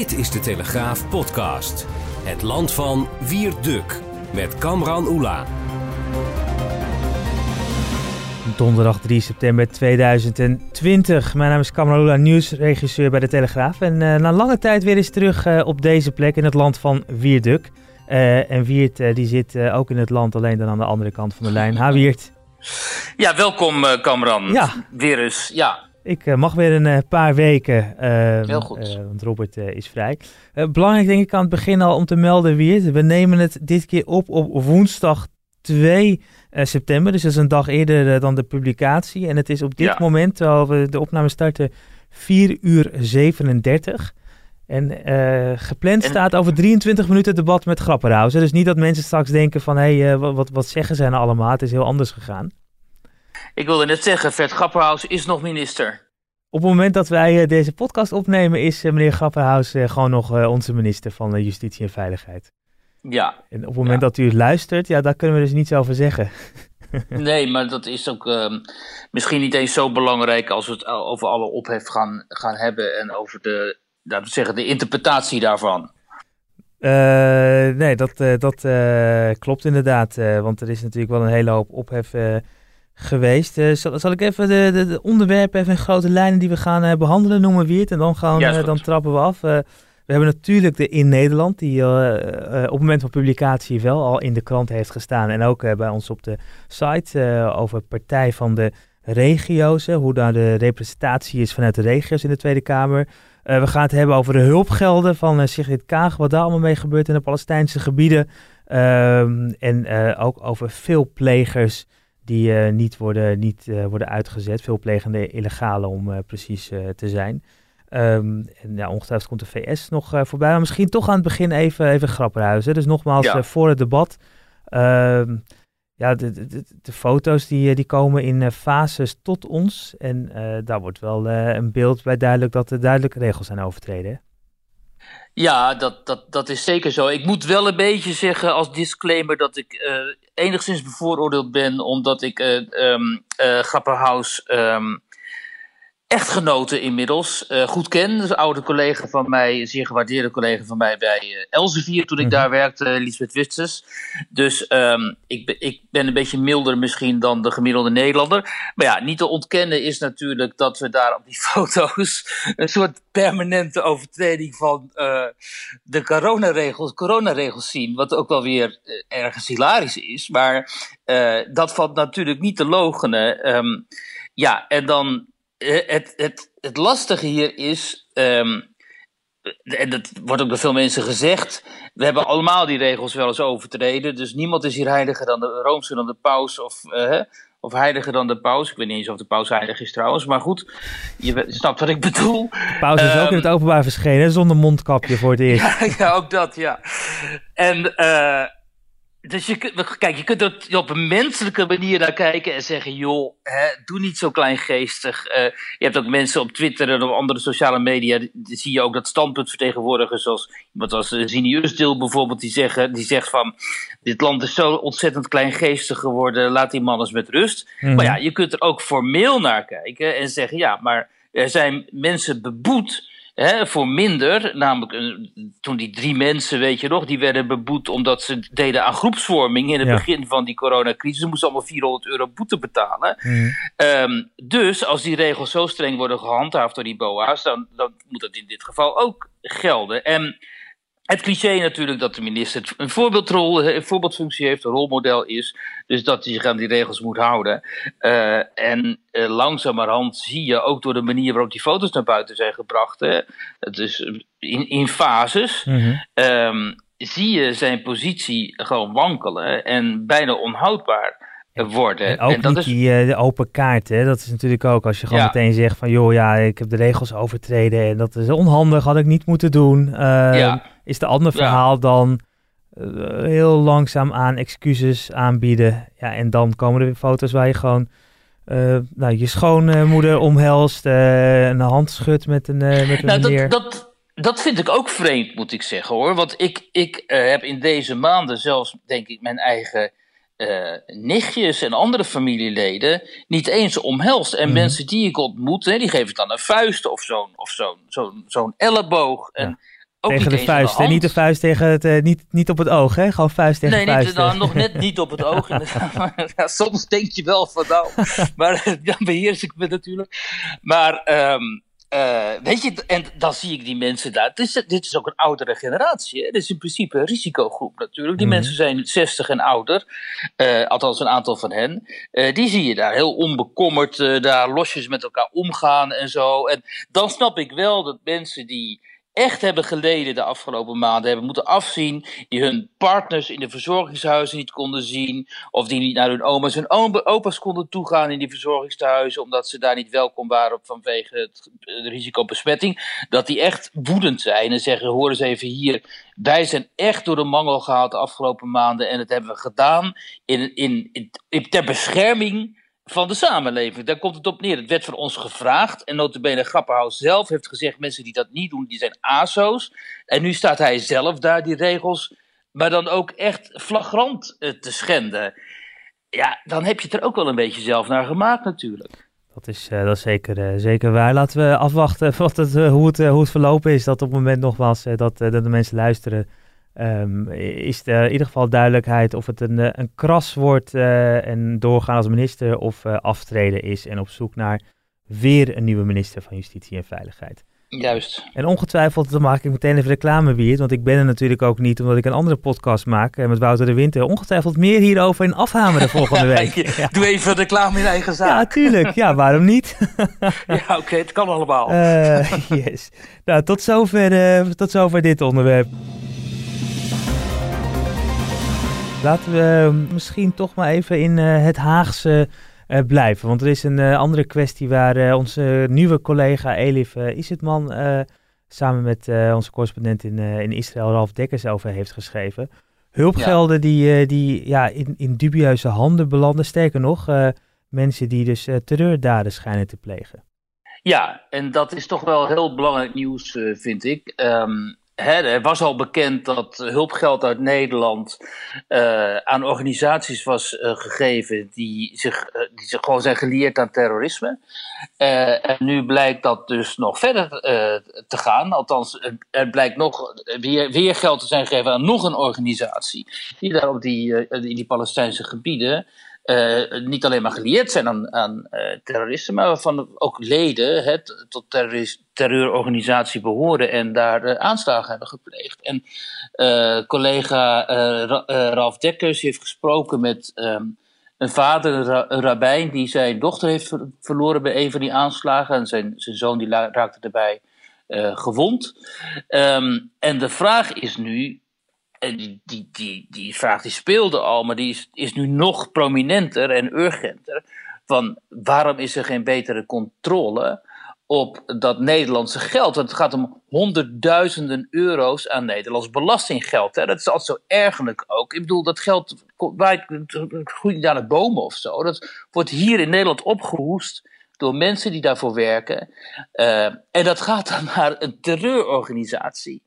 Dit is de Telegraaf podcast. Het land van Wierduk met Kamran Oela. Donderdag 3 september 2020. Mijn naam is Kamran Oela, nieuwsregisseur bij de Telegraaf. En uh, na lange tijd weer eens terug uh, op deze plek in het land van Wierduk. Uh, en Wiert die zit ook in het land, alleen dan aan de andere kant van de lijn. Ha Wiert. Ja, welkom Kamran. Ja. Weer eens, ja. Ik uh, mag weer een uh, paar weken. Uh, Heel goed. want Robert is vrij. belangrijk denk ik aan het begin al om te melden wie We nemen het dit keer op op woensdag 2 september. Dus dat is een dag eerder dan de publicatie. En het is op dit Ja. moment, terwijl we de opname starten, 4 uur 37. En gepland En- staat over 23 minuten debat met Grapperhausen. Dus niet dat mensen straks denken van... hé, hey, wat, wat, wat zeggen zij nou allemaal? Het is heel anders gegaan. Ik wilde net zeggen, Vert Grapperhaus is nog minister. Op het moment dat wij eh, deze podcast opnemen, is eh, meneer Grapperhaus eh, gewoon nog onze minister van Justitie en Veiligheid. Ja, En op het moment Ja. dat u het luistert, ja, daar kunnen we dus niets over zeggen. nee, maar dat is ook ehm, misschien niet eens zo belangrijk als we het over alle ophef gaan, gaan hebben en over de, laten we zeggen, de interpretatie daarvan. Nee, dat, dat klopt inderdaad. want er is natuurlijk wel een hele hoop ophef geweest. Eh, zal, zal ik even de, de, de onderwerpen even in grote lijnen die we gaan eh, behandelen noemen, Wiert? En dan, gaan, Ja, eh, dan trappen we af. We hebben natuurlijk de In Nederland, die op het moment van publicatie wel al in de krant heeft gestaan. En ook bij ons op de site over Partij van de Regio's. hoe daar de representatie is vanuit de regio's in de Tweede Kamer. We gaan het hebben over de hulpgelden van Sigrid Kaag, wat daar allemaal mee gebeurt in de Palestijnse gebieden. Ehm, en ook over veel plegers die eh, niet, worden, niet eh, worden uitgezet. Veel plegende illegale om eh, precies te zijn. Ehm, en ja, ongetwijfeld komt de VS nog voorbij. Maar misschien toch aan het begin even, even grapperhuizen. Dus nogmaals, Ja. voor het debat. Ehm, ja, de, de, de, foto's die, die komen in fases tot ons. En daar wordt wel een beeld bij duidelijk dat er duidelijke regels zijn overtreden. hè? Ja, dat, dat, dat is zeker zo. Ik moet wel een beetje zeggen als disclaimer dat ik enigszins bevooroordeeld ben, omdat ik eh, Grapperhaus ehm, echtgenote inmiddels eh, goed ken. Een oude collega van mij, een zeer gewaardeerde collega van mij bij eh, Elsevier toen ik Mhm. daar werkte, Lisbeth Wisters. Dus ehm, ik, ben, ik ben een beetje milder misschien dan de gemiddelde Nederlander. Maar ja, niet te ontkennen is natuurlijk dat we daar op die foto's een soort permanente overtreding van eh, de coronaregels, coronaregels zien. Wat ook wel weer ergens hilarisch is. Maar dat valt natuurlijk niet te logenen. Ehm, ja, en dan het, het, het lastige hier is. ehm, en dat wordt ook door veel mensen gezegd. We hebben allemaal die regels wel eens overtreden. Dus niemand is hier heiliger dan de Roomse dan de paus. Of, eh, of heiliger dan de paus. Ik weet niet eens of de paus heilig is trouwens. Maar goed, je snapt wat ik bedoel. De pauze is ook Ehm, in het openbaar verschenen, zonder mondkapje voor het eerst. Ja, ja, ook dat, ja. En eh, dus je kunt, kijk, je kunt er op een menselijke manier naar kijken en zeggen, joh, hè, doe niet zo kleingeestig. Eh, je hebt ook mensen op Twitter en op andere sociale media, die, die zie je ook dat standpuntvertegenwoordigers zoals iemand als uh, Zini Usdil bijvoorbeeld, die, zeggen, die zegt van, dit land is zo ontzettend kleingeestig geworden, laat die man eens met rust. Mhm. Maar ja, je kunt er ook formeel naar kijken en zeggen: ja, maar er zijn mensen beboet hè, voor minder. Namelijk, eh, toen die drie mensen, weet je nog, die werden beboet omdat ze deden aan groepsvorming in het Ja. begin van die coronacrisis. Ze moesten allemaal 400 euro boete betalen. Mhm. Ehm, dus als die regels zo streng worden gehandhaafd door die BOA's, dan, dan moet dat in dit geval ook gelden. En het cliché natuurlijk dat de minister een voorbeeldrol, een voorbeeldfunctie heeft, een rolmodel is. Dus dat hij zich aan die regels moet houden. Eh, en eh, langzamerhand zie je ook door de manier waarop die foto's naar buiten zijn gebracht. Hè, het is in, in fases. Mhm. ehm, zie je zijn positie gewoon wankelen en bijna onhoudbaar eh, worden. En ook en dat niet is die eh, de open kaart, hè? dat is natuurlijk ook als je gewoon Ja. meteen zegt van joh, ja, ik heb de regels overtreden en dat is onhandig, had ik niet moeten doen. Eh, Ja. Is de ander Ja. verhaal dan eh, heel langzaam aan excuses aanbieden. Ja, en dan komen er weer foto's waar je gewoon eh, nou, je schoonmoeder omhelst, eh, een hand schudt met een, eh, met een Nou, dat, dat, dat vind ik ook vreemd, moet ik zeggen hoor. Want ik, ik eh, heb in deze maanden zelfs, denk ik, mijn eigen eh, nichtjes en andere familieleden niet eens omhelst. En Mhm. mensen die ik ontmoet, hè, die geven dan een vuist of zo'n of zo'n zo'n zo'n elleboog. En Ook tegen de vuist. de hè? Niet de vuist tegen het, eh, niet, niet op het oog, hè? Gewoon vuist tegen Nee, vuist. niet, nou, nog net niet op het oog. ja, soms denk je wel van nou, maar dan beheers ik me natuurlijk. Maar ehm, eh, weet je, en dan zie ik die mensen daar. Dit is, dit is ook een oudere generatie. Hè? Dit is in principe een risicogroep natuurlijk. Die Mhm. mensen zijn 60 en ouder. eh, althans, een aantal van hen. Eh, die zie je daar heel onbekommerd eh, daar losjes met elkaar omgaan en zo. En dan snap ik wel dat mensen die echt hebben geleden de afgelopen maanden, hebben moeten afzien, die hun partners in de verzorgingshuizen niet konden zien, of die niet naar hun oma's en opa's konden toegaan in die verzorgingstehuizen, omdat ze daar niet welkom waren vanwege het risico besmetting, dat die echt woedend zijn en zeggen, hoor eens even hier, wij zijn echt door de mangel gehaald de afgelopen maanden en dat hebben we gedaan in, in, in- ter bescherming van de samenleving. Daar komt het op neer. Het werd van ons gevraagd. En notabene Grapperhaus zelf heeft gezegd... mensen die dat niet doen, die zijn ASO's. En nu staat hij zelf daar die regels... maar dan ook echt flagrant eh, te schenden. Ja, dan heb je het er ook wel een beetje zelf naar gemaakt natuurlijk. Dat is, eh, dat is zeker, eh, zeker waar. Laten we afwachten wat het, hoe, het, hoe het verlopen is. Dat op het moment nogmaals dat, dat de mensen luisteren... ehm, is er in ieder geval duidelijkheid of het een, eh, een kras wordt eh, en doorgaan als minister of eh, aftreden is en op zoek naar weer een nieuwe minister van Justitie en Veiligheid. Juist. En ongetwijfeld, dan maak ik meteen even reclame weer, want ik ben er natuurlijk ook niet omdat ik een andere podcast maak met Wouter de Winter. Ongetwijfeld meer hierover in afhameren volgende week. Ja, Doe even reclame in eigen ja, zaak. tuurlijk. Ja, waarom niet? Ja, oké, het kan allemaal. Yes. Nou, tot zover, tot zover dit onderwerp. Laten we eh, misschien toch maar even in eh, het Haagse eh, blijven. Want er is een eh, andere kwestie waar onze nieuwe collega Elif Isetman eh, samen met onze correspondent in, in Israël, Ralf Dekkers, over heeft geschreven. Hulpgelden die, die ja, in, in dubieuze handen belanden. Sterker nog, mensen die dus terreurdaden schijnen te plegen. Ja, en dat is toch wel heel belangrijk nieuws, vind ik. Ehm, hè, er was al bekend dat hulpgeld uit Nederland eh, aan organisaties was eh, gegeven die zich, eh, die zich gewoon zijn gelieerd aan terrorisme. En nu blijkt dat dus nog verder te gaan. Althans, er- blijkt nog weer, weer geld te zijn gegeven aan nog een organisatie. Die daar op die, in die Palestijnse gebieden eh, niet alleen maar gelieerd zijn aan, aan eh, terroristen, maar waarvan ook leden het, tot terreurorganisatie behoren en daar eh, aanslagen hebben gepleegd. En collega Ra- Ralf Dekkers heeft gesproken met ehm, een vader, een, ra- een rabbijn, die zijn dochter heeft ver- verloren bij een van die aanslagen. En zijn, zijn zoon die raakte eh, gewond. Ehm, en de vraag is nu, die, die, die, die vraag die speelde al, maar die is, is nu nog prominenter en urgenter. Van waarom is er geen betere controle op dat Nederlandse geld? Want het gaat om honderdduizenden euro's aan Nederlands belastinggeld. Hè? Dat is altijd zo ergerlijk ook. Ik bedoel, dat geld groeit niet aan de bomen of zo. Dat wordt hier in Nederland opgehoest door mensen die daarvoor werken. Eh, en dat gaat dan naar een terreurorganisatie.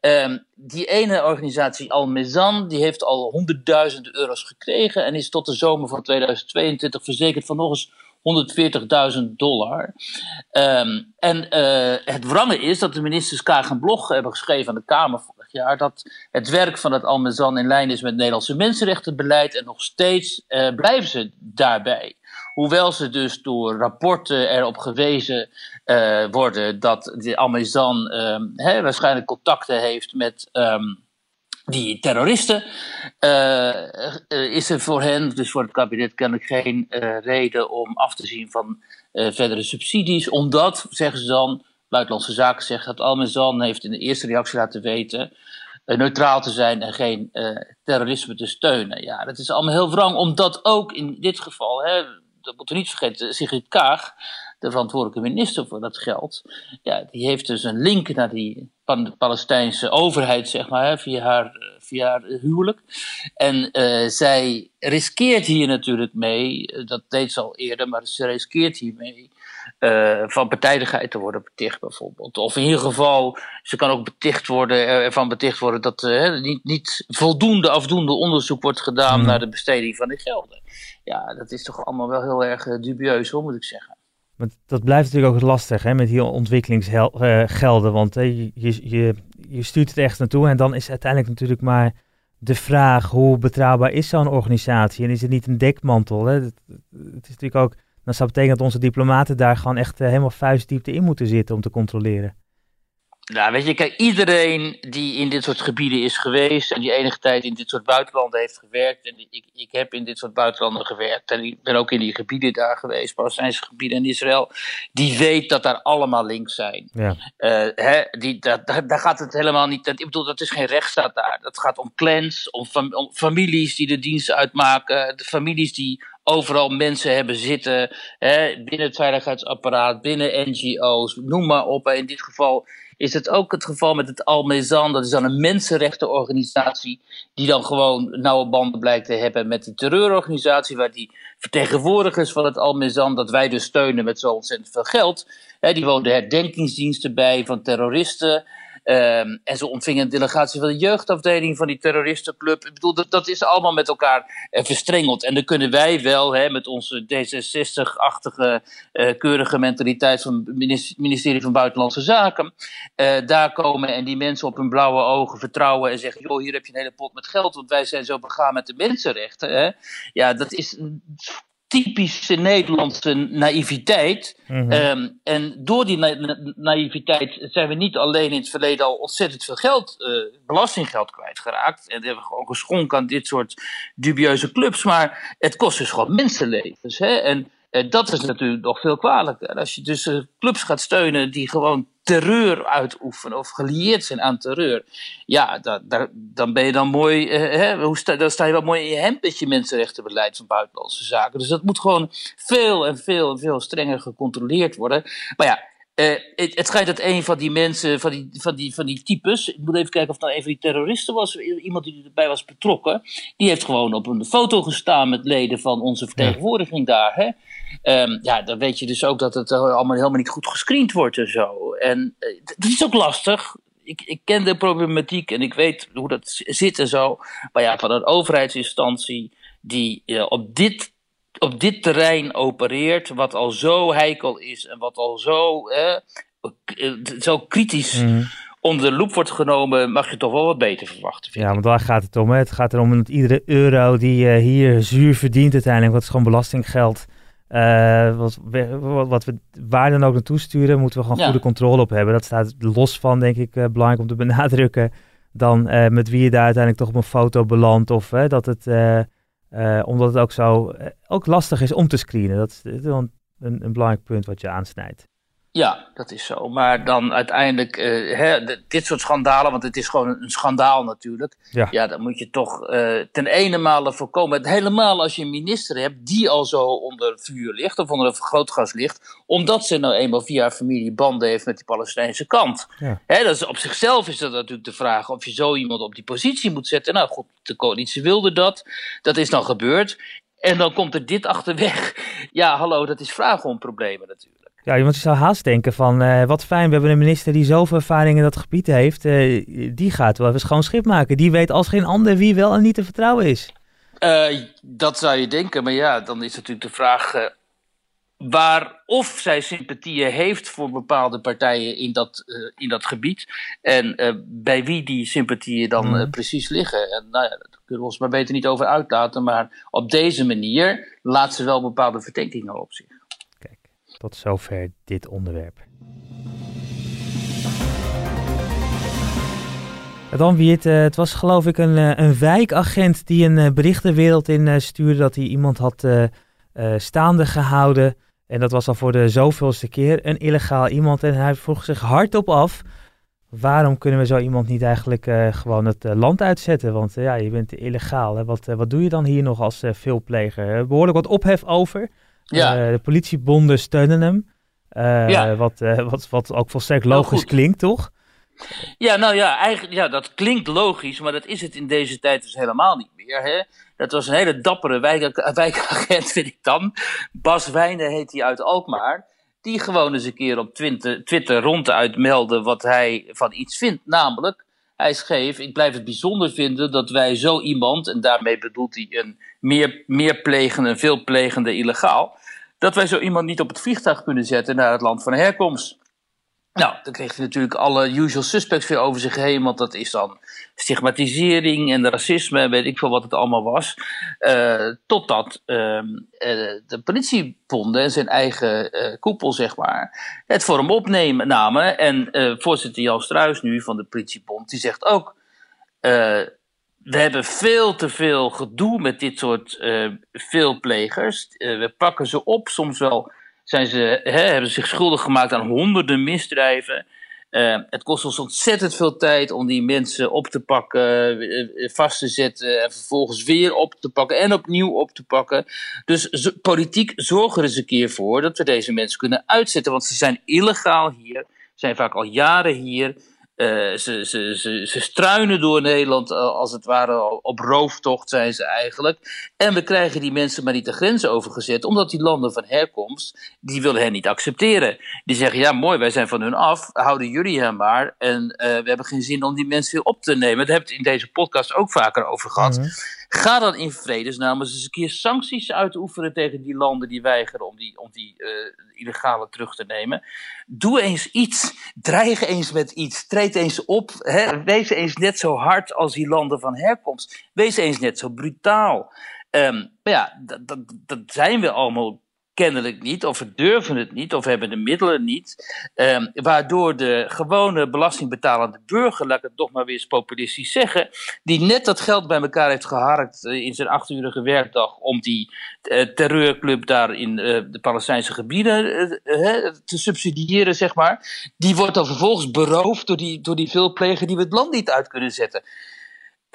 Ehm, die ene organisatie, Al-Mezan, die heeft al honderdduizenden euro's gekregen en is tot de zomer van 2022 verzekerd van nog eens 140.000 dollar. Ehm, en eh, het wrange is dat de ministers Kaag Blog hebben geschreven aan de Kamer vorig jaar dat het werk van het Al-Mezan in lijn is met het Nederlandse mensenrechtenbeleid en nog steeds eh, blijven ze daarbij. Hoewel ze dus door rapporten erop gewezen eh, worden dat de Amazon ehm, waarschijnlijk contacten heeft met ehm, die terroristen, eh, eh, is er voor hen, dus voor het kabinet, kennelijk geen reden om af te zien van verdere subsidies. Omdat, zeggen ze dan, Buitenlandse Zaken zegt dat Almazan heeft in de eerste reactie laten weten neutraal te zijn en geen terrorisme te steunen. Ja, dat is allemaal heel wrang, omdat ook in dit geval, hè, dat moeten we niet vergeten, Sigrid Kaag, de verantwoordelijke minister voor dat geld, ja, die heeft dus een link naar die Palestijnse overheid, zeg maar, via, haar, via haar huwelijk. En eh, zij riskeert hier natuurlijk mee, eh, dat deed ze al eerder, maar ze riskeert hiermee eh, van partijdigheid te worden beticht bijvoorbeeld. Of in ieder geval, ze kan ook beticht worden, eh, ervan beticht worden dat er niet, niet voldoende afdoende onderzoek wordt gedaan Mhm. naar de besteding van die gelden. Ja, dat is toch allemaal wel heel erg eh, dubieus, hoor, moet ik zeggen. Maar dat blijft natuurlijk ook lastig hè, met die ontwikkelingsgelden. Want hè, je, je, je, stuurt het echt naartoe en dan is uiteindelijk natuurlijk maar de vraag hoe betrouwbaar is zo'n organisatie en is het niet een dekmantel? Hè? Het is natuurlijk ook, dan zou betekenen dat onze diplomaten daar gewoon echt helemaal vuistdiepte in moeten zitten om te controleren. Nou, weet je, kijk, iedereen die in dit soort gebieden is geweest en die enige tijd in dit soort buitenlanden heeft gewerkt, en ik, ik heb in dit soort buitenlanden gewerkt en ik ben ook in die gebieden daar geweest, Palestijnse gebieden in Israël, die weet dat daar allemaal links zijn. Ja. Uh, hè, die, dat, daar gaat het helemaal niet, ik bedoel, dat is geen rechtsstaat daar. Dat gaat om clans, om, fam, om families die de dienst uitmaken, de families die overal mensen hebben zitten, hè, binnen het veiligheidsapparaat, binnen NGO's, noem maar op. In dit geval is het ook het geval met het Almezan. Dat is dan een mensenrechtenorganisatie die dan gewoon nauwe banden blijkt te hebben met de terreurorganisatie, waar die vertegenwoordigers van het Almezan, dat wij dus steunen met zo ontzettend veel geld. Hè, die wonen herdenkingsdiensten bij van terroristen. Um, en ze ontvingen een delegatie van de jeugdafdeling van die terroristenclub. Ik bedoel, dat, dat is allemaal met elkaar uh, verstrengeld. En dan kunnen wij wel, hè, met onze D66-achtige uh, keurige mentaliteit van het ministerie van Buitenlandse Zaken, uh, daar komen en die mensen op hun blauwe ogen vertrouwen en zeggen: joh, hier heb je een hele pot met geld, want wij zijn zo begaan met de mensenrechten. Hè. Ja, dat is typische Nederlandse naïviteit. Mhm. Ehm, en door die naïviteit zijn we niet alleen in het verleden al ontzettend veel geld, uh, belastinggeld kwijtgeraakt. En hebben we gewoon geschonken aan dit soort dubieuze clubs. Maar het kost dus gewoon mensenlevens. Hè? En uh, dat is natuurlijk nog veel kwalijker. Als je dus uh, clubs gaat steunen die gewoon terreur uitoefenen of gelieerd zijn aan terreur. Ja, dan, dan ben je dan mooi, eh, hè, hoe sta, dan sta je wel mooi in je hemd met je mensenrechtenbeleid van buitenlandse zaken. Dus dat moet gewoon veel en veel en veel strenger gecontroleerd worden. Maar ja, uh, het, het, schijnt dat een van die mensen, van die, van, die, van die types, ik moet even kijken of het nou een van die terroristen was, iemand die erbij was betrokken, die heeft gewoon op een foto gestaan met leden van onze vertegenwoordiging daar. Hè? Um, ja, dan weet je dus ook dat het allemaal helemaal niet goed gescreend wordt en zo. En uh, dat is ook lastig. Ik, ik ken de problematiek en ik weet hoe dat zit en zo. Maar ja, van een overheidsinstantie die uh, op dit op dit terrein opereert, wat al zo heikel is en wat al zo, eh, zo kritisch mm. onder de loep wordt genomen, mag je toch wel wat beter verwachten. Ja, want daar gaat het om. Hè? Het gaat erom dat iedere euro die je hier zuur verdient uiteindelijk, wat is gewoon belastinggeld. Uh, wat, wat, wat, we waar dan ook naartoe sturen, moeten we gewoon goede controle op hebben. Dat staat los van, denk ik, uh, belangrijk om te benadrukken. Dan uh, met wie je daar uiteindelijk toch op een foto belandt. Of dat het omdat het ook zo ook lastig is om te screenen. Dat is een, een belangrijk punt wat je aansnijdt. Ja, dat is zo. Maar dan uiteindelijk, uh, hè, dit soort schandalen, want het is gewoon een, schandaal natuurlijk. Ja. ja, dan moet je toch uh, ten ene male voorkomen. Helemaal als je een minister hebt die al zo onder vuur ligt of onder een vergrootgas ligt. Omdat ze nou eenmaal via familie banden heeft met die Palestijnse kant. Ja. Hè, dat is, op zichzelf is dat natuurlijk de vraag of je zo iemand op die positie moet zetten. Nou goed, de coalitie wilde dat. Dat is dan gebeurd. En dan komt er dit achterweg. Ja, hallo, dat is vragen om problemen natuurlijk. Ja, want je zou haast denken van, uh, wat fijn, we hebben een minister die zoveel ervaring in dat gebied heeft. Uh, die gaat wel even schoon schip maken. Die weet als geen ander wie wel en niet te vertrouwen is. Uh, dat zou je denken, maar ja, dan is natuurlijk de vraag waar of zij sympathieën heeft voor bepaalde partijen in dat, in dat gebied. En bij wie die sympathieën dan mm. precies liggen. En nou ja, daar kunnen we ons maar beter niet over uitlaten. Maar op deze manier laat ze wel bepaalde verdenkingen op zich. Tot zover dit onderwerp. Dan wie het, uh, het was geloof ik een, uh, een wijkagent die een uh, berichtenwereld in stuurde dat hij iemand had staande gehouden. En dat was al voor de zoveelste keer een illegaal iemand. En hij vroeg zich hardop af, waarom kunnen we zo iemand niet eigenlijk gewoon het land uitzetten? Want ja, je bent illegaal. Hè? Wat, wat doe je dan hier nog als veelpleger? behoorlijk wat ophef over. Ja. Uh, de politiebonden steunen hem. Ja. wat, uh, wat, wat ook volstrekt logisch klinkt, toch? Ja, nou ja, eigenlijk, ja, dat klinkt logisch, maar dat is het in deze tijd dus helemaal niet meer. Hè? Dat was een hele dappere wijk, wijkagent, vind ik dan. Bas Wijnen heet hij uit Alkmaar. Die gewoon eens een keer op Twitter, Twitter ronduit meldde wat hij van iets vindt. Namelijk, hij schreef: Ik blijf het bijzonder vinden dat wij zo iemand, en daarmee bedoelt hij een meer, meer plegende, veel plegende illegaal, dat wij zo iemand niet op het vliegtuig kunnen zetten naar het land van herkomst. Nou, dan kreeg hij natuurlijk alle usual suspects weer over zich heen, want dat is dan stigmatisering en racisme en weet ik veel wat het allemaal was. Uh, totdat uh, de politiebonden en zijn eigen uh, koepel, zeg maar, het voor hem opnemen namen. En voorzitter Jan Struis nu van de politiebond, die zegt ook... we hebben veel te veel gedoe met dit soort veelplegers. we pakken ze op, soms wel zijn ze, hè, hebben zich schuldig gemaakt aan honderden misdrijven. Uh, het kost ons ontzettend veel tijd om die mensen op te pakken, uh, vast te zetten en vervolgens weer op te pakken en opnieuw op te pakken. Dus politiek zorg er eens een keer voor dat we deze mensen kunnen uitzetten, want ze zijn illegaal hier, zijn vaak al jaren hier. Uh, ze, ze, ze, struinen door Nederland uh, als het ware op rooftocht zijn ze eigenlijk. En we krijgen die mensen maar niet de grens overgezet, omdat die landen van herkomst, die willen hen niet accepteren. Die zeggen, ja mooi, wij zijn van hun af, houden jullie hen maar. En uh, we hebben geen zin om die mensen weer op te nemen. Daar hebben we in deze podcast ook vaker over gehad. Mm Ga dan in vredesnaam eens een keer sancties uitoefenen tegen die landen die weigeren om die, om die uh, illegale terug te nemen. Doe eens iets. Dreig eens met iets. Treed eens op. Hè? Wees eens net zo hard als die landen van herkomst. Wees eens net zo brutaal. Maar ja, dat, dat zijn we allemaal kennelijk niet, of we durven het niet, of hebben de middelen niet. Um, waardoor de gewone belastingbetalende burger, laat ik het toch maar weer eens populistisch zeggen, die net dat geld bij elkaar heeft geharkt uh, in zijn achturige werkdag om die uh, terreurclub daar in uh, de Palestijnse gebieden te subsidiëren, zeg maar, die wordt dan vervolgens beroofd door die, door die veelplegen die we het land niet uit kunnen zetten.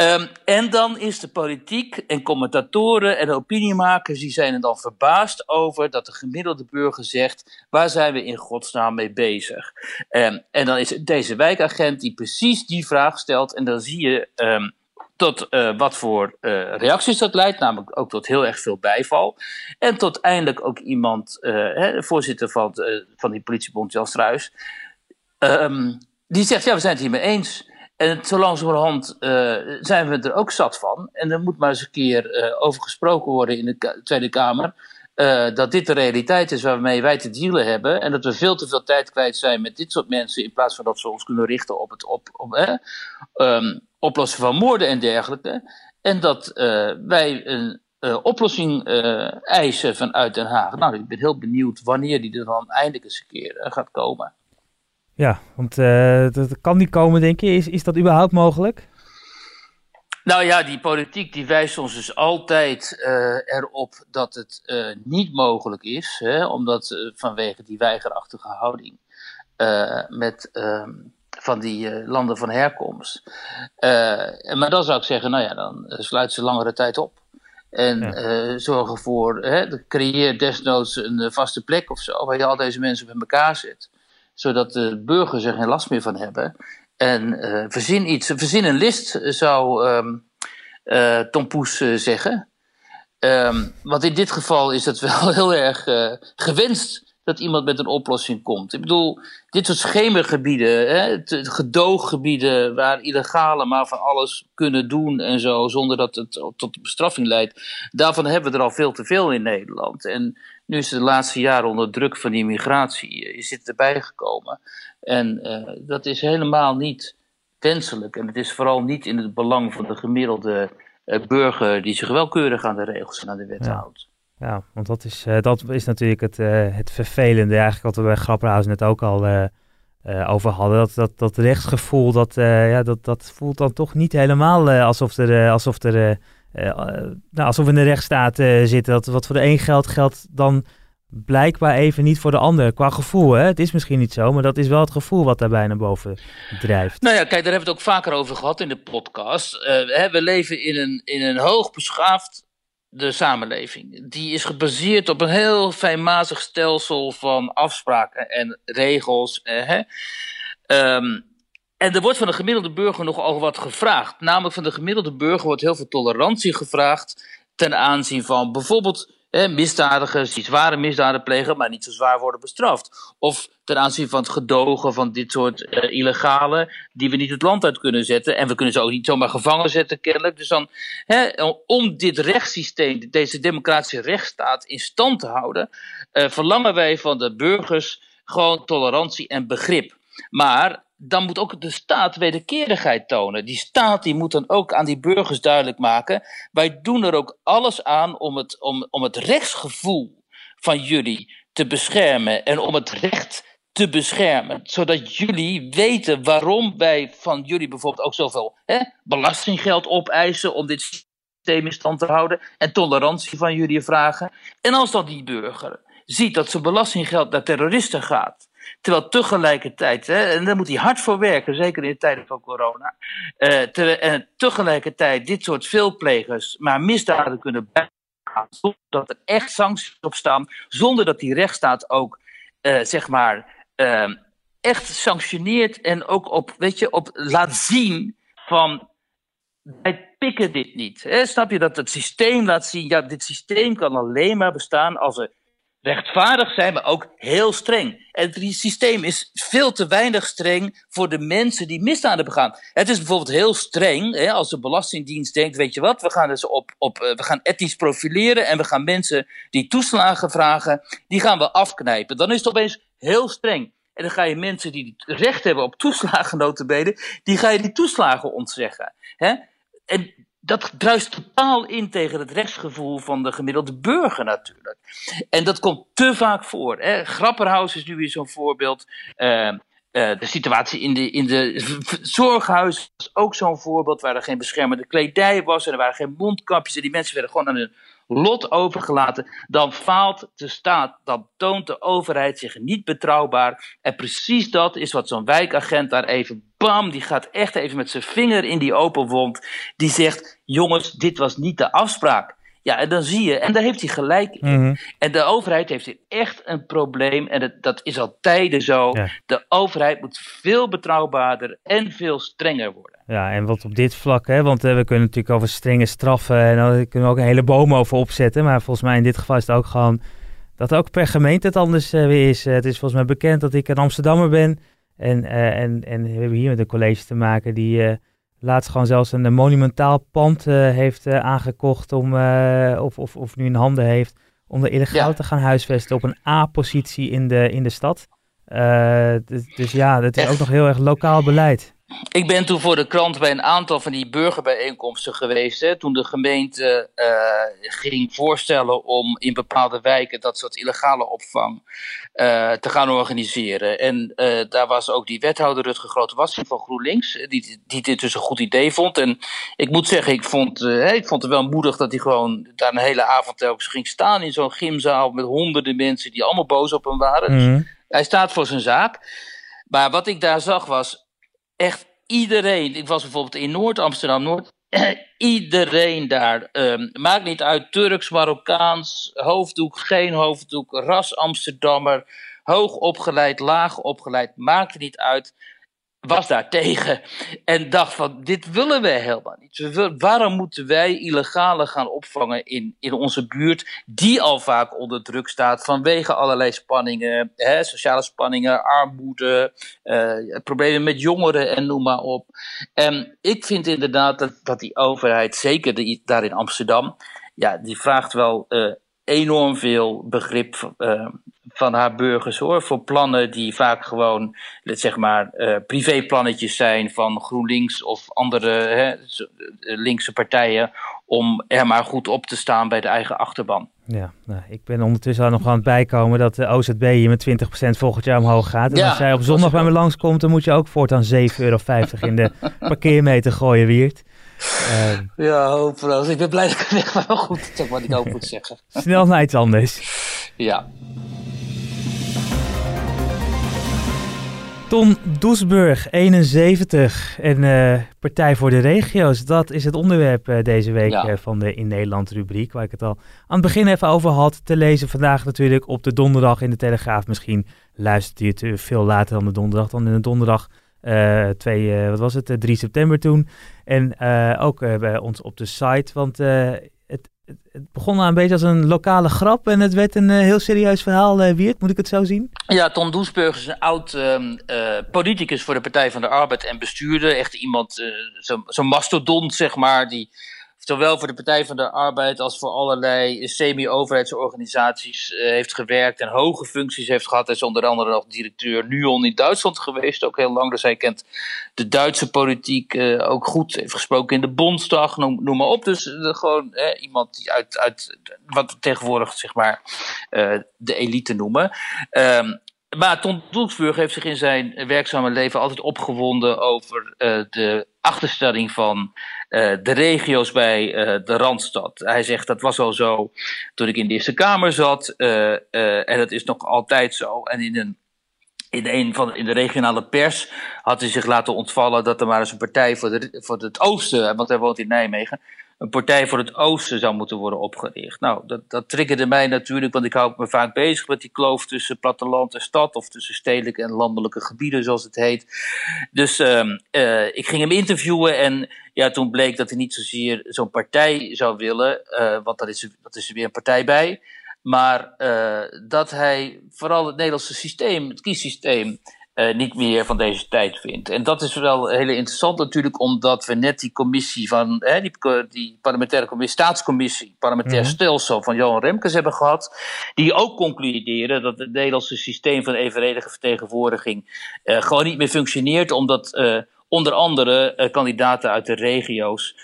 Um, en dan is de politiek en commentatoren en opiniemakers, die zijn er dan verbaasd over dat de gemiddelde burger zegt, waar zijn we in godsnaam mee bezig? Um, en dan is deze wijkagent die precies die vraag stelt en dan zie je um, tot uh, wat voor uh, reacties dat leidt, namelijk ook tot heel erg veel bijval. En tot eindelijk ook iemand, uh, hè, voorzitter van, van die politiebond, Jan Struis, die zegt, ja, we zijn het hiermee eens. En zo langzamerhand uh, zijn we er ook zat van. En er moet maar eens een keer uh, over gesproken worden in de Tweede Kamer. Uh, dat dit de realiteit is waarmee wij te dealen hebben. En dat we veel te veel tijd kwijt zijn met dit soort mensen. In plaats van dat we ons kunnen richten op het op, op, um, oplossen van moorden en dergelijke. En dat wij een oplossing eisen vanuit Den Haag. Nou, ik ben heel benieuwd wanneer die er dan eindelijk eens een keer gaat komen. Ja, want uh, dat kan niet komen, denk je. Is, is dat überhaupt mogelijk? Nou ja, die politiek die wijst ons dus altijd uh, erop dat het uh, niet mogelijk is, hè, omdat vanwege die weigerachtige houding met ehm, van die landen van herkomst. maar dan zou ik zeggen, nou ja, dan sluit ze langere tijd op. En ja. zorg ervoor, hè, creëer desnoods een vaste plek of zo, waar je al deze mensen bij elkaar zet zodat de burgers er geen last meer van hebben. En uh, verzin iets, verzin een list, zou um, Tom Poes uh, zeggen. Um, want in dit geval is het wel heel erg gewenst dat iemand met een oplossing komt. Ik bedoel, dit soort schemergebieden, hè, gedooggebieden waar illegale maar van alles kunnen doen en zo, zonder dat het tot bestraffing leidt, daarvan hebben we er al veel te veel in Nederland. En nu is het de laatste jaren onder druk van die migratie, eh, is dit erbij gekomen. En uh, dat is helemaal niet wenselijk. En het is vooral niet in het belang van de gemiddelde uh, burger die zich wel keurig aan de regels en aan de wet ja. houdt. Ja, want dat is, dat is natuurlijk het, het vervelende. Eigenlijk wat we bij Grapperhaus net ook al over hadden. Dat, dat, dat rechtsgevoel, dat, ja, dat, dat voelt dan toch niet helemaal alsof er... alsof er uh, nou, alsof we in de rechtsstaat uh, zitten. Dat wat voor de een geldt, geldt dan blijkbaar even niet voor de ander. Qua gevoel, hè? Het is misschien niet zo, maar dat is wel het gevoel wat daarbij naar boven drijft. Nou ja, kijk, daar hebben we het ook vaker over gehad in de podcast. Uh, we leven in een, in een hoogbeschaafd de samenleving. Die is gebaseerd op een heel fijnmazig stelsel van afspraken en regels. Hè? Um, en er wordt van de gemiddelde burger nogal wat gevraagd. Namelijk van de gemiddelde burger wordt heel veel tolerantie gevraagd ten aanzien van bijvoorbeeld misdadigers die zware misdaden plegen, maar niet zo zwaar worden bestraft. Of ten aanzien van het gedogen van dit soort uh, illegale die we niet het land uit kunnen zetten. En we kunnen ze ook niet zomaar gevangen zetten, kennelijk. Dus dan, om dit rechtssysteem, deze democratische rechtsstaat in stand te houden, uh, verlangen wij van de burgers gewoon tolerantie en begrip. Maar dan moet ook de staat wederkerigheid tonen. Die staat die moet dan ook aan die burgers duidelijk maken. Wij doen er ook alles aan om het, om, om het rechtsgevoel van jullie te beschermen en om het recht te beschermen. Zodat jullie weten waarom wij van jullie bijvoorbeeld ook zoveel hè, belastinggeld opeisen om dit systeem in stand te houden en tolerantie van jullie vragen. En als dan die burger ziet dat zijn belastinggeld naar terroristen gaat, terwijl tegelijkertijd, hè, en daar moet hij hard voor werken, zeker in de tijden van corona, uh, te, en tegelijkertijd dit soort veelplegers maar misdaden kunnen bijgaan, zonder dat er echt sancties op staan, zonder dat die rechtsstaat ook, uh, zeg maar, echt sanctioneert en ook op, weet je, op laat zien van wij pikken dit niet. Hè? Snap je dat het systeem laat zien, ja, dit systeem kan alleen maar bestaan als er rechtvaardig zijn, maar ook heel streng. En het systeem is veel te weinig streng voor de mensen die misdaden begaan. Het is bijvoorbeeld heel streng hè, als de Belastingdienst denkt: weet je wat, we gaan dus op, op uh, we gaan etnisch profileren en we gaan mensen die toeslagen vragen, die gaan we afknijpen. Dan is het opeens heel streng. En dan ga je mensen die recht hebben op toeslagen, die ga je die toeslagen ontzeggen. Hè? En dat druist totaal in tegen het rechtsgevoel van de gemiddelde burger natuurlijk. En dat komt te vaak voor. Hè. Grapperhaus is nu weer zo'n voorbeeld. Uh, uh, de situatie in de, in de zorghuis was ook zo'n voorbeeld waar er geen beschermende kledij was en er waren geen mondkapjes en die mensen werden gewoon aan hun lot overgelaten, dan faalt de staat, dan toont de overheid zich niet betrouwbaar. En precies dat is wat zo'n wijkagent daar even, bam, die gaat echt even met zijn vinger in die open wond. Die zegt, jongens, dit was niet de afspraak. Ja, en dan zie je, en daar heeft hij gelijk in. Mhm. En de overheid heeft hier echt een probleem, en dat, dat is al tijden zo. Ja. De overheid moet veel betrouwbaarder en veel strenger worden. Ja, en wat op dit vlak, hè, want eh, we kunnen natuurlijk over strenge straffen en daar kunnen we ook een hele boom over opzetten. Maar volgens mij in dit geval is het ook gewoon dat ook per gemeente het anders eh, weer is. Eh, het is volgens mij bekend dat ik een Amsterdammer ben. En, eh, en, en we hebben hier met een college te maken die eh, laatst gewoon zelfs een monumentaal pand eh, heeft eh, aangekocht om, eh, of, of, of nu in handen heeft, om er illegaal Ja. te gaan huisvesten op een A-positie in de, in de stad. Eh, dus, dus ja, dat is Echt? ook nog heel erg lokaal beleid. Ik ben toen voor de krant bij een aantal van die burgerbijeenkomsten geweest. Hè, toen de gemeente eh, ging voorstellen om in bepaalde wijken dat soort illegale opvang eh, te gaan organiseren. En eh, daar was ook die wethouder Rutger Grote-Wassing van GroenLinks, die, die dit dus een goed idee vond. En ik moet zeggen, ik vond, ik vond het wel moedig dat hij gewoon daar een hele avond telkens ging staan in zo'n gymzaal met honderden mensen die allemaal boos op hem waren. Mhm. Hij staat voor zijn zaak. Maar wat ik daar zag was echt iedereen. Ik was bijvoorbeeld in Noord-Amsterdam-Noord. iedereen daar. ehm, maakt niet uit. Turks, Marokkaans, hoofddoek, geen hoofddoek, ras Amsterdammer. Hoog opgeleid, laag opgeleid. Maakt niet uit. Was daar tegen. En dacht van, dit willen we helemaal niet. Waarom moeten wij illegale gaan opvangen in, in onze buurt, die al vaak onder druk staat vanwege allerlei spanningen, hè, sociale spanningen, armoede, eh, problemen met jongeren en noem maar op. En ik vind inderdaad dat, dat die overheid, zeker daar in Amsterdam, ja, die vraagt wel eh, enorm veel begrip eh, van haar burgers hoor. Voor plannen die vaak gewoon, zeg maar, eh, privéplannetjes zijn van GroenLinks of andere hè, eh, linkse partijen. Om er maar goed op te staan bij de eigen achterban. Ja, nou, ik ben ondertussen al nog aan het bijkomen dat de OZB hier met 20% volgend jaar omhoog gaat. En Ja, als jij op zondag bij me langskomt, dan moet je ook voortaan 7,50 euro in de parkeermeter gooien, Wiert. Eh, Ja, hopeloos. Ik ben blij dat ik het echt wel goed zeg wat ik ook moet zeggen. snel naar iets anders. Ja. Ton Doesburg, 71 en eh, Partij voor de Regio's. Dat is het onderwerp eh, deze week Ja. eh, van de In Nederland rubriek, waar ik het al aan het begin even over had. Te lezen vandaag natuurlijk op de donderdag in de Telegraaf. Misschien luistert u het veel later dan de donderdag, dan in de donderdag. Eh 2, eh, wat was het, eh, 3 september toen. En eh, ook eh, bij ons op de site, want eh, het, het, begon een beetje als een lokale grap en het werd een eh, heel serieus verhaal, eh Wiert. Moet ik het zo zien? Ja, Ton Doesburg is een oud ehm, eh, politicus voor de Partij van de Arbeid en bestuurder. Echt iemand, eh, zo'n zo'n mastodont, zeg maar, die zowel voor de Partij van de Arbeid als voor allerlei semi-overheidsorganisaties uh, heeft gewerkt en hoge functies heeft gehad. Hij is onder andere nog directeur NUON in Duitsland geweest, ook heel lang. Dus hij kent de Duitse politiek uh, ook goed. Heeft gesproken in de Bondsdag, noem, noem maar op. Dus gewoon iemand die uit, uit wat we tegenwoordig zeg maar de elite noemen. Um, maar Ton Doelsburg heeft zich in zijn werkzame leven altijd opgewonden over de achterstelling van uh, de regio's bij uh, de Randstad. Hij zegt dat was al zo toen ik in de Eerste Kamer zat en dat is nog altijd zo. En in een in, een van, in de regionale pers had hij zich laten ontvallen dat er maar eens een partij voor, de, voor het oosten, want hij woont in Nijmegen, een partij voor het oosten zou moeten worden opgericht. Nou, dat, dat triggerde mij natuurlijk, want ik hou me vaak bezig met die kloof tussen platteland en stad, of tussen stedelijke en landelijke gebieden, zoals het heet. Dus uh, uh, ik ging hem interviewen en ja, toen bleek dat hij niet zozeer zo'n partij zou willen, uh, want dat is, dat is er weer een partij bij. Maar uh, dat hij vooral het Nederlandse systeem, het kiessysteem, uh, niet meer van deze tijd vindt. En dat is wel heel interessant natuurlijk, omdat we net die commissie van, hè, die, die parlementaire commissie, staatscommissie, parlementair mm -hmm. stelsel van Johan Remkes hebben gehad, die ook concluderen dat het Nederlandse systeem van evenredige vertegenwoordiging uh, gewoon niet meer functioneert, omdat uh, onder andere kandidaten uit de regio's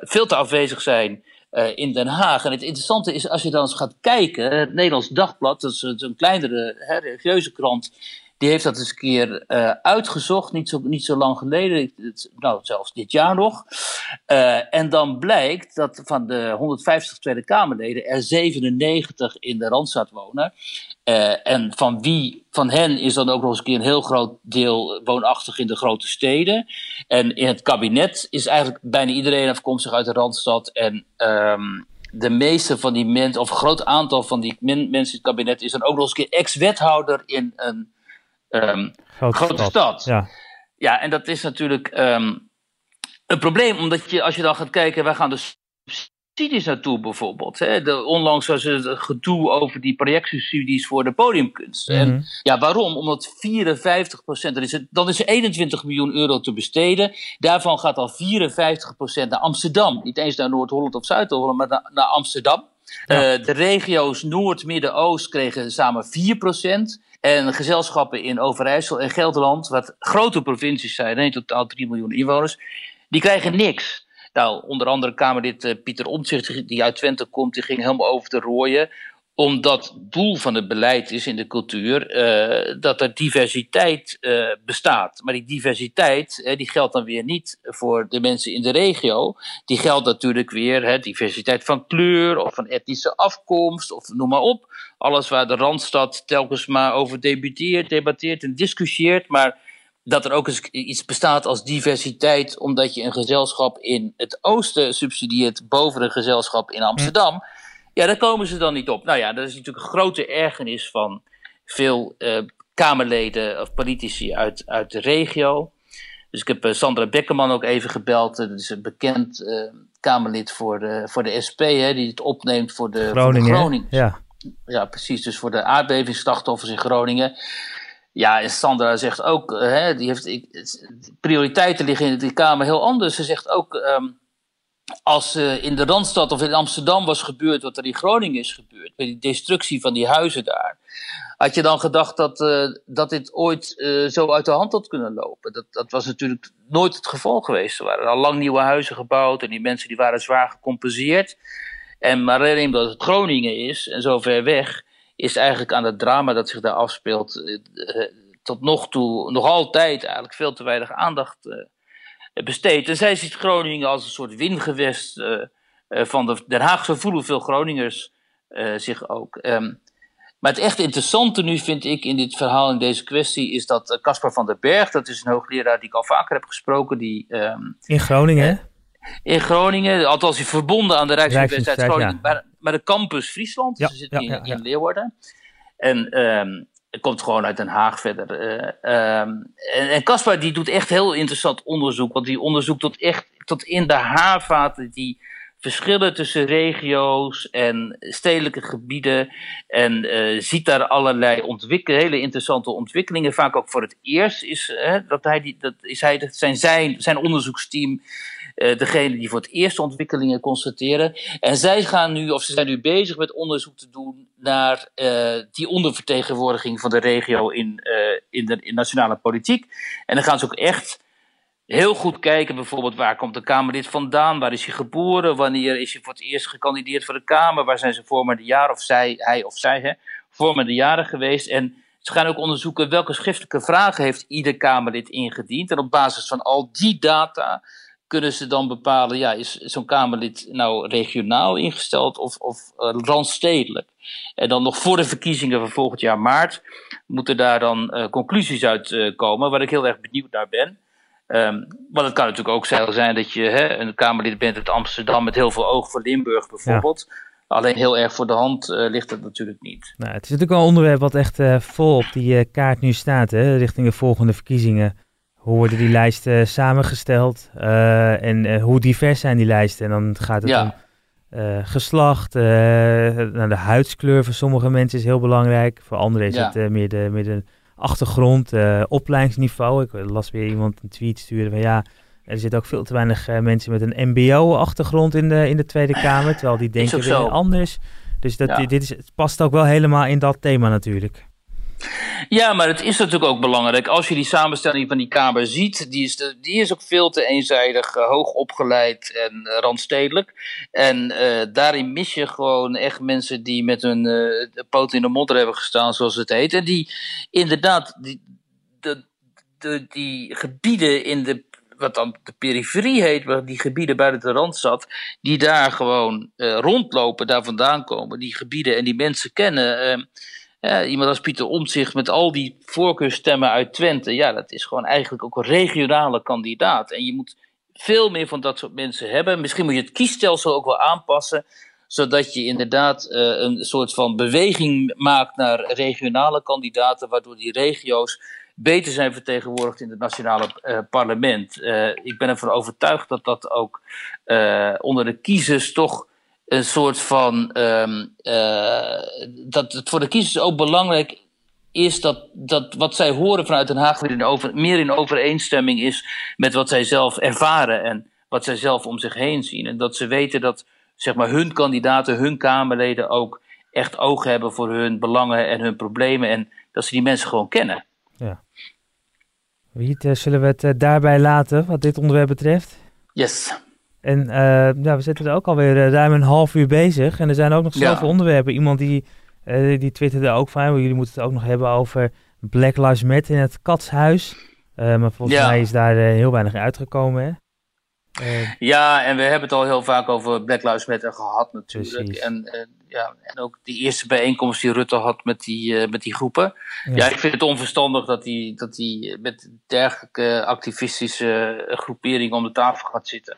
veel te afwezig zijn uh, in Den Haag. En het interessante is, als je dan eens gaat kijken, het Nederlands Dagblad, dat is een kleinere hè, religieuze krant, die heeft dat eens een keer uh, uitgezocht, niet zo, niet zo lang geleden, nou zelfs dit jaar nog. Uh, en dan blijkt dat van de 150 Tweede Kamerleden er 97 in de Randstad wonen. Uh, en van wie van hen is dan ook nog eens een keer een heel groot deel woonachtig in de grote steden. En in het kabinet is eigenlijk bijna iedereen afkomstig uit de Randstad. En um, de meeste van die mensen, of een groot aantal van die men, mensen in het kabinet, is dan ook nog eens een keer ex-wethouder in een um, grote, grote stad. stad. Ja. ja, en dat is natuurlijk um, een probleem, omdat je als je dan gaat kijken, waar gaan de subsidies naartoe bijvoorbeeld. Hè? De, onlangs was het gedoe over die projectsubsidies voor de podiumkunst. Mm -hmm. En ja, waarom? Omdat 54 procent, dan is, het, dan is er 21 miljoen euro te besteden. Daarvan gaat al 54 procent naar Amsterdam. Niet eens naar Noord-Holland of Zuid-Holland, maar naar, naar Amsterdam. Uh, de regio's Noord, Midden, Oost kregen samen 4 procent. En gezelschappen in Overijssel en Gelderland, wat grote provincies zijn, in totaal 3 miljoen inwoners, die krijgen niks. Nou, onder andere Kamerlid uh, Pieter Omtzigt, die uit Twente komt, die ging helemaal over de rooien omdat doel van het beleid is in de cultuur uh, dat er diversiteit uh, bestaat. Maar die diversiteit uh, die geldt dan weer niet voor de mensen in de regio. Die geldt natuurlijk weer diversiteit van kleur of van etnische afkomst of noem maar op. Alles waar de Randstad telkens maar over debuteert, debatteert en discussieert. Maar dat er ook eens iets bestaat als diversiteit, omdat je een gezelschap in het oosten subsidieert boven een gezelschap in Amsterdam. Ja daar komen ze dan niet op. Nou ja, dat is natuurlijk een grote ergernis van veel uh, Kamerleden of politici uit, uit de regio. Dus ik heb uh, Sandra Bekkerman ook even gebeld. Dat is een bekend uh, Kamerlid voor de, voor de SP, hè, die het opneemt voor de Groningen. Voor de Groningen. Ja. ja, precies. Dus voor de aardbevingsslachtoffers in Groningen. Ja, en Sandra zegt ook, hè, die heeft, ik, prioriteiten liggen in de Kamer heel anders. Ze zegt ook, um, als uh, in de Randstad of in Amsterdam was gebeurd wat er in Groningen is gebeurd, met die destructie van die huizen daar, had je dan gedacht dat, uh, dat dit ooit uh, zo uit de hand had kunnen lopen? Dat, dat was natuurlijk nooit het geval geweest. Er waren al lang nieuwe huizen gebouwd en die mensen die waren zwaar gecompenseerd. En maar alleen omdat het Groningen is en zo ver weg, is eigenlijk aan het drama dat zich daar afspeelt tot nog toe nog altijd eigenlijk veel te weinig aandacht besteed. En zij ziet Groningen als een soort wingewest uh, uh, van de Den Haag. Zo voelen veel Groningers uh, zich ook. Um, maar het echt interessante nu vind ik in dit verhaal, in deze kwestie, is dat Caspar van der Berg, dat is een hoogleraar die ik al vaker heb gesproken. Die, um, in Groningen? in Groningen, althans hij verbonden aan de Rijksuniversiteit Groningen, ja. maar, maar de campus Friesland, ja, dus ze zit ja, in, in Leeuwarden. En um, het komt gewoon uit Den Haag verder. Uh, um, en Caspar die doet echt heel interessant onderzoek. Want die onderzoekt tot echt tot in de haarvaten die verschillen tussen regio's en stedelijke gebieden. En uh, ziet daar allerlei hele interessante ontwikkelingen. Vaak ook voor het eerst is, uh, dat hij die, dat is hij, zijn, zijn, zijn onderzoeksteam uh, degene die voor het eerst ontwikkelingen constateren. En zij gaan nu, of ze zijn nu bezig met onderzoek te doen naar uh, die ondervertegenwoordiging van de regio in, uh, in de nationale politiek. En dan gaan ze ook echt heel goed kijken, bijvoorbeeld waar komt de Kamerlid vandaan, waar is hij geboren, wanneer is hij voor het eerst gekandideerd voor de Kamer, waar zijn ze vormende jaren of zij, hij of zij, hè, vormende jaren geweest. En ze gaan ook onderzoeken welke schriftelijke vragen heeft ieder Kamerlid ingediend. En op basis van al die data kunnen ze dan bepalen, ja, is zo'n Kamerlid nou regionaal ingesteld of, of uh, randstedelijk? En dan nog voor de verkiezingen van volgend jaar maart moeten daar dan uh, conclusies uit uh, komen, waar ik heel erg benieuwd naar ben. Um, want het kan natuurlijk ook zijn dat je hè, een Kamerlid bent uit Amsterdam met heel veel oog voor Limburg bijvoorbeeld. Ja. Alleen heel erg voor de hand uh, ligt het natuurlijk niet. Nou, het is natuurlijk wel een onderwerp wat echt vol op die kaart nu staat, hè, richting de volgende verkiezingen. Hoe worden die lijsten samengesteld en hoe divers zijn die lijsten? En dan gaat het ja. om geslacht, nou, de huidskleur voor sommige mensen is heel belangrijk. Voor anderen is ja. het meer, de, meer de achtergrond, opleidingsniveau. Ik las weer iemand een tweet sturen van ja, er zitten ook veel te weinig uh, mensen met een MBO-achtergrond in de, in de Tweede Kamer. Terwijl die denken weer anders. Dus dat, ja. dit is, het past ook wel helemaal in dat thema natuurlijk. Ja, maar het is natuurlijk ook belangrijk. Als je die samenstelling van die Kamer ziet, die is, die is ook veel te eenzijdig, uh, hoog opgeleid en uh, randstedelijk. En uh, daarin mis je gewoon echt mensen die met hun poot in de modder hebben gestaan, zoals het heet. En die inderdaad, die, de, de, die gebieden in de wat dan de periferie heet, waar die gebieden buiten de rand zat, die daar gewoon rondlopen, daar vandaan komen, die gebieden en die mensen kennen. Ja, iemand als Pieter Omtzigt met al die voorkeurstemmen uit Twente, ja, dat is gewoon eigenlijk ook een regionale kandidaat. En je moet veel meer van dat soort mensen hebben. Misschien moet je het kiesstelsel ook wel aanpassen, zodat je inderdaad uh, een soort van beweging maakt naar regionale kandidaten, waardoor die regio's beter zijn vertegenwoordigd in het nationale uh, parlement. Ik ben ervan overtuigd dat dat ook onder de kiezers toch een soort van. Um, dat het voor de kiezers ook belangrijk is dat, dat wat zij horen vanuit Den Haag weer in over, meer in overeenstemming is met wat zij zelf ervaren en wat zij zelf om zich heen zien. En dat ze weten dat zeg maar, hun kandidaten, hun Kamerleden ook echt oog hebben voor hun belangen en hun problemen en dat ze die mensen gewoon kennen. Ja. Wiet, uh, zullen we het uh, daarbij laten wat dit onderwerp betreft? Yes. En uh, ja, we zitten er ook alweer ruim een half uur bezig. En er zijn ook nog zoveel ja. onderwerpen. Iemand die, die twitterde ook van, jullie moeten het ook nog hebben over Black Lives Matter in het katshuis. maar volgens ja. mij is daar heel weinig uitgekomen, hè? Uh, ja, en we hebben het al heel vaak over Black Lives Matter gehad natuurlijk. En, en, ja, en ook die eerste bijeenkomst die Rutte had met die, uh, met die groepen. Ja. ja. ik vind het onverstandig dat hij dat die met dergelijke activistische groeperingen om de tafel gaat zitten.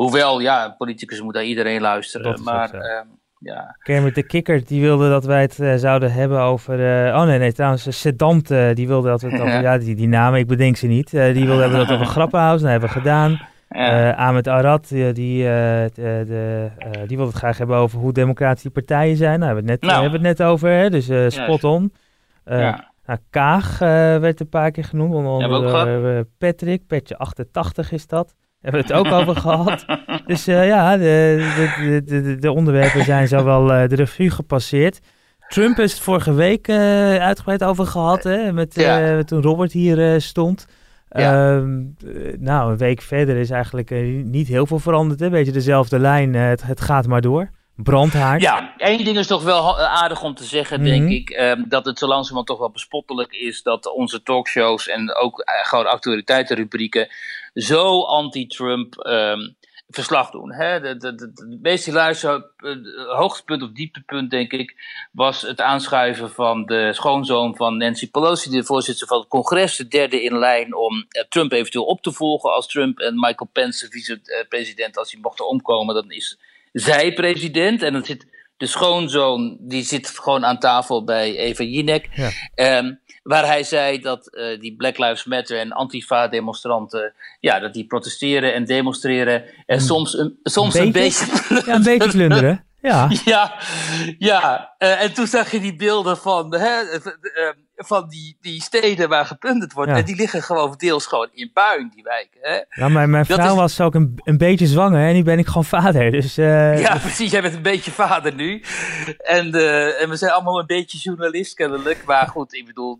Hoewel, ja, politicus moet naar iedereen luisteren. maar uh, ja. Kermit de Kikker, die wilde dat wij het uh, zouden hebben over... Uh, oh nee, nee, trouwens, Sedant, uh, die wilde dat we het over... ja, die, die namen, ik bedenk ze niet. die wilde hebben dat over Grappenhuis, dat hebben we gedaan. Ja. Uh, Ahmed Arad, die, die, uh, de, uh, die wil het graag hebben over hoe democratische partijen zijn. Nou, hebben we het net, nou. hebben we het net over, hè? dus spot on. Ja. Nou, Kaag werd een paar keer genoemd, onder andere Patrick, petje 88 is dat. Hebben we het ook over gehad. Dus ja, de, de, de, de, onderwerpen zijn zo wel de revue gepasseerd. Trump is het vorige week uitgebreid over gehad, hè, met, ja. toen Robert hier stond. Ja. Uh, nou, een week verder is eigenlijk uh, niet heel veel veranderd. Een beetje dezelfde lijn. Uh, het, het, gaat maar door. Brandhaard. Ja, één ding is toch wel aardig om te zeggen, mm -hmm. denk ik. Uh, dat het zo langzamerhand toch wel bespottelijk is dat onze talkshows en ook gewoon actualiteitenrubrieken zo anti-Trump um, verslag doen. Hè? De, de, de, de meest hilarische uh, hoogtepunt of dieptepunt, denk ik, was het aanschuiven van de schoonzoon van Nancy Pelosi, de voorzitter van het congres, de derde in lijn om uh, Trump eventueel op te volgen als Trump en Michael Pence, vice-president, als die mochten omkomen, dan is zij president. En dan zit de schoonzoon, die zit gewoon aan tafel bij Eva Jinek. Ja. Um, waar hij zei dat uh, die Black Lives Matter en Antifa-demonstranten, ja, dat die protesteren en demonstreren en soms een, soms een beetje... Een beetje ja, een beetje plunderen. Ja, ja, ja. Uh, en toen zag je die beelden van hè, uh, van die, die steden waar geplunderd wordt. Ja. En die liggen gewoon deels gewoon in puin, die wijken. Hè? Ja, mijn, mijn vrouw is- was ook een, een beetje zwanger en nu ben ik gewoon vader. Dus eh, Ja, precies. Jij bent een beetje vader nu. En, eh, en we zijn allemaal een beetje journalist kennelijk. Maar goed, ik bedoel,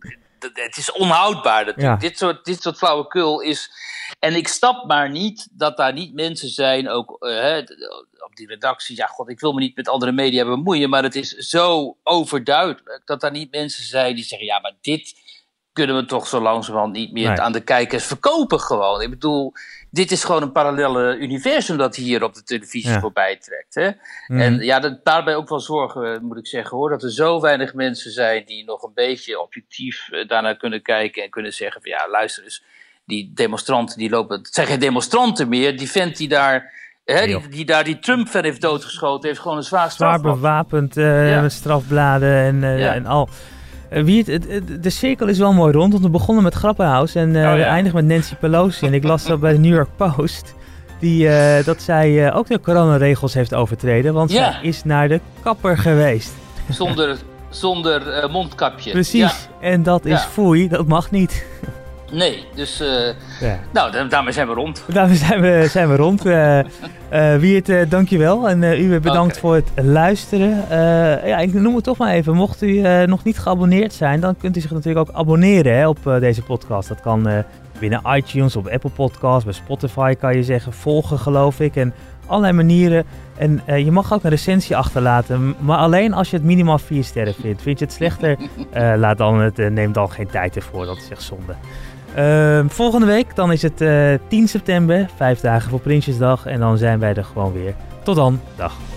het is onhoudbaar. Ja. Dit, soort, dit soort flauwekul is... En ik snap maar niet dat daar niet mensen zijn, ook eh, op die redactie. Ja, god, ik wil me niet met andere media bemoeien. Maar het is zo overduidelijk dat daar niet mensen zijn die zeggen... Ja, maar dit kunnen we toch zo langzamerhand niet meer Nee. aan de kijkers verkopen gewoon. Ik bedoel, dit is gewoon een parallele universum dat hier op de televisie Ja. voorbij trekt. Hè? mhm. En ja, dat, daarbij ook wel zorgen, eh, moet ik zeggen hoor. Dat er zo weinig mensen zijn die nog een beetje objectief eh, daarnaar kunnen kijken. En kunnen zeggen van ja, luister eens. Die demonstranten die lopen. Het zijn geen demonstranten meer. Die vent die daar. Hè, die, daar die Trump fan heeft doodgeschoten. Heeft gewoon een zwaar zwaar straf. bewapend Ja. met strafbladen en, Ja. en al. Eh, wie het, de cirkel is wel mooi rond, want we begonnen met Grappenhaus en Oh, we eindigen met Nancy Pelosi. En ik las dat bij de New York Post, die, eh, dat zij ook de coronaregels heeft overtreden, want Ja. zij is naar de kapper geweest. Zonder, zonder mondkapje. Precies, Ja, en dat is foei, dat mag niet. Nee, dus eh, Ja. nou, da- daarmee zijn we rond. Daarmee zijn we, zijn we rond. Eh eh Wiert, dankjewel. En u bedankt voor het luisteren. Ja, ik noem het toch maar even. Mocht u nog niet geabonneerd zijn, dan kunt u zich natuurlijk ook abonneren hè, op deze podcast. Dat kan binnen iTunes, op Apple Podcasts, bij Spotify kan je zeggen volgen geloof ik. En allerlei manieren. En je mag ook een recensie achterlaten, maar alleen als je het minimaal vier sterren vindt. Vind je het slechter, laat dan het, neem dan geen tijd ervoor. Dat is echt zonde. Ehm, volgende week, dan is het eh, 10 september, vijf dagen voor Prinsjesdag. En dan zijn wij er gewoon weer. Tot dan, dag.